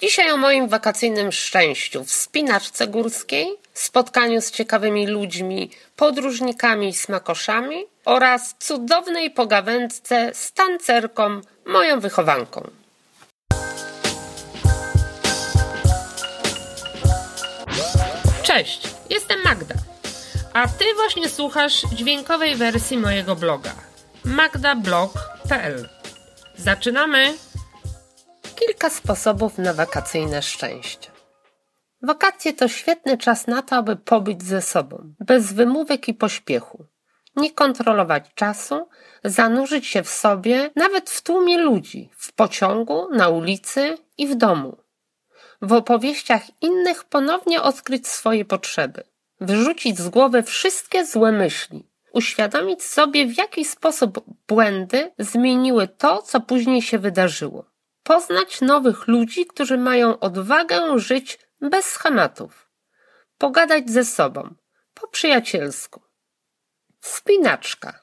Dzisiaj o moim wakacyjnym szczęściu, wspinaczce górskiej, spotkaniu z ciekawymi ludźmi, podróżnikami i smakoszami oraz cudownej pogawędce z tancerką, moją wychowanką. Cześć, jestem Magda, a ty właśnie słuchasz dźwiękowej wersji mojego bloga magdablog.pl. Zaczynamy! Kilka sposobów na wakacyjne szczęście. Wakacje to świetny czas na to, aby pobyć ze sobą, bez wymówek i pośpiechu. Nie kontrolować czasu, zanurzyć się w sobie, nawet w tłumie ludzi, w pociągu, na ulicy i w domu. W opowieściach innych ponownie odkryć swoje potrzeby, wyrzucić z głowy wszystkie złe myśli, uświadomić sobie, w jaki sposób błędy zmieniły to, co później się wydarzyło poznać nowych ludzi, którzy mają odwagę żyć bez schematów, pogadać ze sobą, po przyjacielsku. Wspinaczka.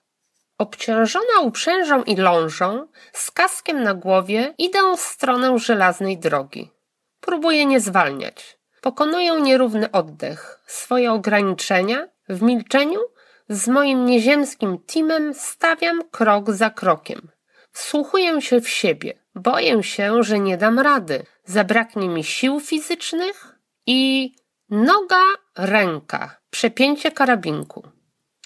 Obciążona uprzężą i lążą, z kaskiem na głowie, idę w stronę żelaznej drogi. Próbuję nie zwalniać. Pokonuję nierówny oddech, swoje ograniczenia, w milczeniu z moim nieziemskim teamem stawiam krok za krokiem. Wsłuchuję się w siebie. Boję się, że nie dam rady. Zabraknie mi sił fizycznych i noga, ręka, przepięcie karabinku.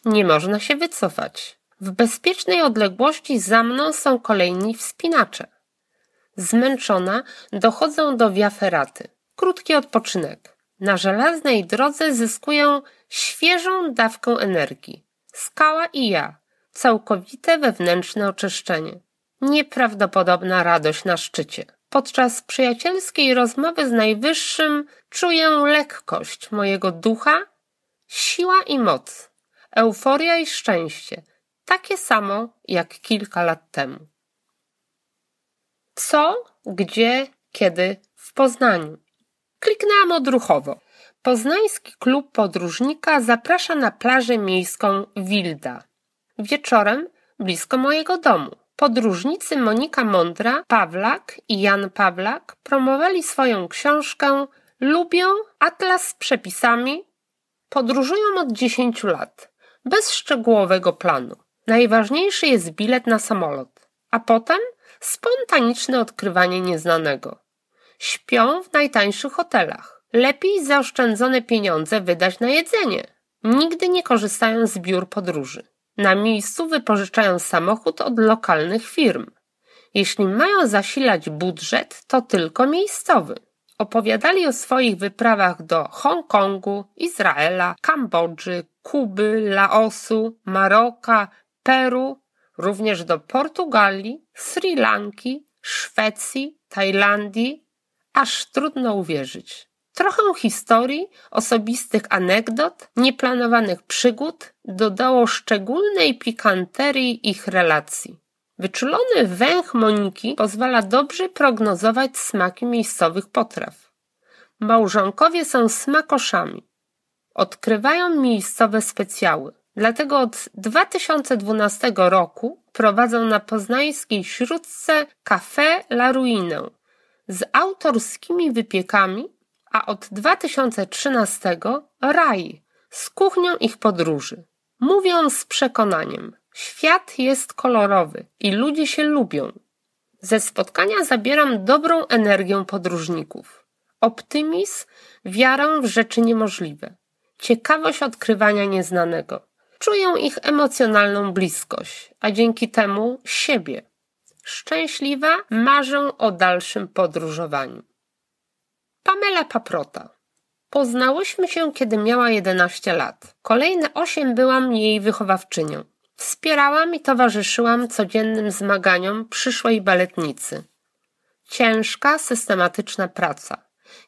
Nie można się wycofać. W bezpiecznej odległości za mną są kolejni wspinacze. Zmęczona dochodzę do wiaferaty. Krótki odpoczynek. Na żelaznej drodze zyskuję świeżą dawkę energii. Skała i ja. Całkowite wewnętrzne oczyszczenie. Nieprawdopodobna radość na szczycie. Podczas przyjacielskiej rozmowy z Najwyższym czuję lekkość mojego ducha, siła i moc, euforia i szczęście, takie samo jak kilka lat temu. Co, gdzie, kiedy w Poznaniu? Kliknęłam odruchowo. Poznański klub podróżnika zaprasza na plażę miejską Wilda. Wieczorem blisko mojego domu. Podróżnicy Monika Mądra, Pawlak i Jan Pawlak promowali swoją książkę Lubią Atlas z przepisami. Podróżują od 10 lat, bez szczegółowego planu. Najważniejszy jest bilet na samolot, a potem spontaniczne odkrywanie nieznanego. Śpią w najtańszych hotelach. Lepiej zaoszczędzone pieniądze wydać na jedzenie. Nigdy nie korzystają z biur podróży. Na miejscu wypożyczają samochód od lokalnych firm. Jeśli mają zasilać budżet, to tylko miejscowy. Opowiadali o swoich wyprawach do Hongkongu, Izraela, Kambodży, Kuby, Laosu, Maroka, Peru, również do Portugalii, Sri Lanki, Szwecji, Tajlandii, aż trudno uwierzyć. Trochę historii, osobistych anegdot, nieplanowanych przygód dodało szczególnej pikanterii ich relacji. Wyczulony węch Moniki pozwala dobrze prognozować smaki miejscowych potraw. Małżonkowie są smakoszami. Odkrywają miejscowe specjały. Dlatego od 2012 roku prowadzą na poznańskiej śródce Café La Ruinę z autorskimi wypiekami a od 2013 raj z kuchnią ich podróży. Mówią z przekonaniem: świat jest kolorowy i ludzie się lubią. Ze spotkania zabieram dobrą energię podróżników. Optymizm, wiarę w rzeczy niemożliwe, ciekawość odkrywania nieznanego. Czuję ich emocjonalną bliskość, a dzięki temu siebie. Szczęśliwa marzę o dalszym podróżowaniu. Pamela Paprota. Poznałyśmy się, kiedy miała 11 lat. Kolejne 8 byłam jej wychowawczynią. Wspierałam i towarzyszyłam codziennym zmaganiom przyszłej baletnicy. Ciężka, systematyczna praca.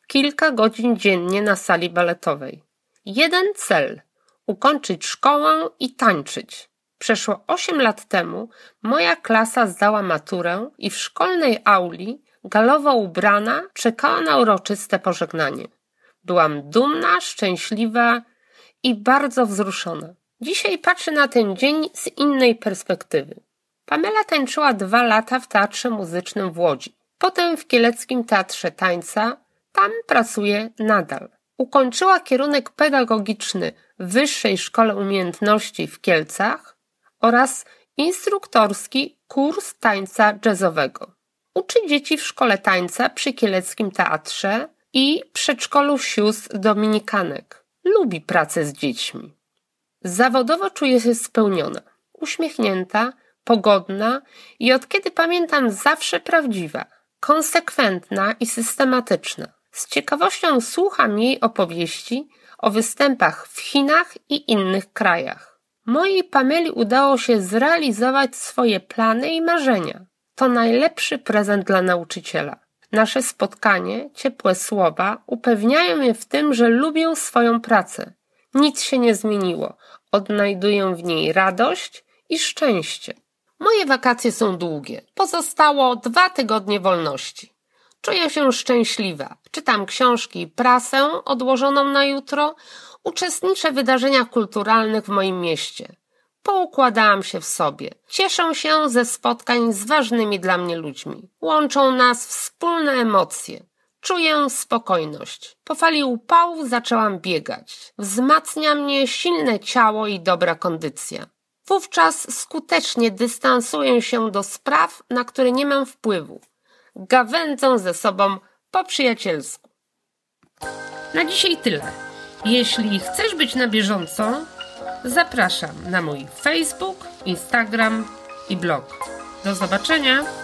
Kilka godzin dziennie na sali baletowej. Jeden cel ukończyć szkołę i tańczyć. Przeszło 8 lat temu moja klasa zdała maturę i w szkolnej auli galowo ubrana, czekała na uroczyste pożegnanie. Byłam dumna, szczęśliwa i bardzo wzruszona. Dzisiaj patrzę na ten dzień z innej perspektywy. Pamela tańczyła dwa lata w teatrze muzycznym w Łodzi. Potem w Kieleckim Teatrze Tańca, tam pracuje nadal. Ukończyła kierunek pedagogiczny w Wyższej Szkole Umiejętności w Kielcach oraz instruktorski kurs tańca jazzowego. Uczy dzieci w szkole tańca przy Kieleckim Teatrze i przedszkolu sióstr dominikanek. Lubi pracę z dziećmi. Zawodowo czuje się spełniona, uśmiechnięta, pogodna i od kiedy pamiętam zawsze prawdziwa, konsekwentna i systematyczna. Z ciekawością słucham jej opowieści o występach w Chinach i innych krajach. Mojej Pameli udało się zrealizować swoje plany i marzenia. To najlepszy prezent dla nauczyciela. Nasze spotkanie, ciepłe słowa upewniają mnie w tym, że lubię swoją pracę. Nic się nie zmieniło. Odnajduję w niej radość i szczęście. Moje wakacje są długie. Pozostało dwa tygodnie wolności. Czuję się szczęśliwa. Czytam książki i prasę odłożoną na jutro. Uczestniczę w wydarzeniach kulturalnych w moim mieście. Poukładałam się w sobie. Cieszę się ze spotkań z ważnymi dla mnie ludźmi. Łączą nas wspólne emocje. Czuję spokojność. Po fali upału zaczęłam biegać. Wzmacnia mnie silne ciało i dobra kondycja. Wówczas skutecznie dystansuję się do spraw, na które nie mam wpływu. Gawędzę ze sobą po przyjacielsku. Na dzisiaj tyle. Jeśli chcesz być na bieżąco, zapraszam na mój Facebook, Instagram i blog. Do zobaczenia!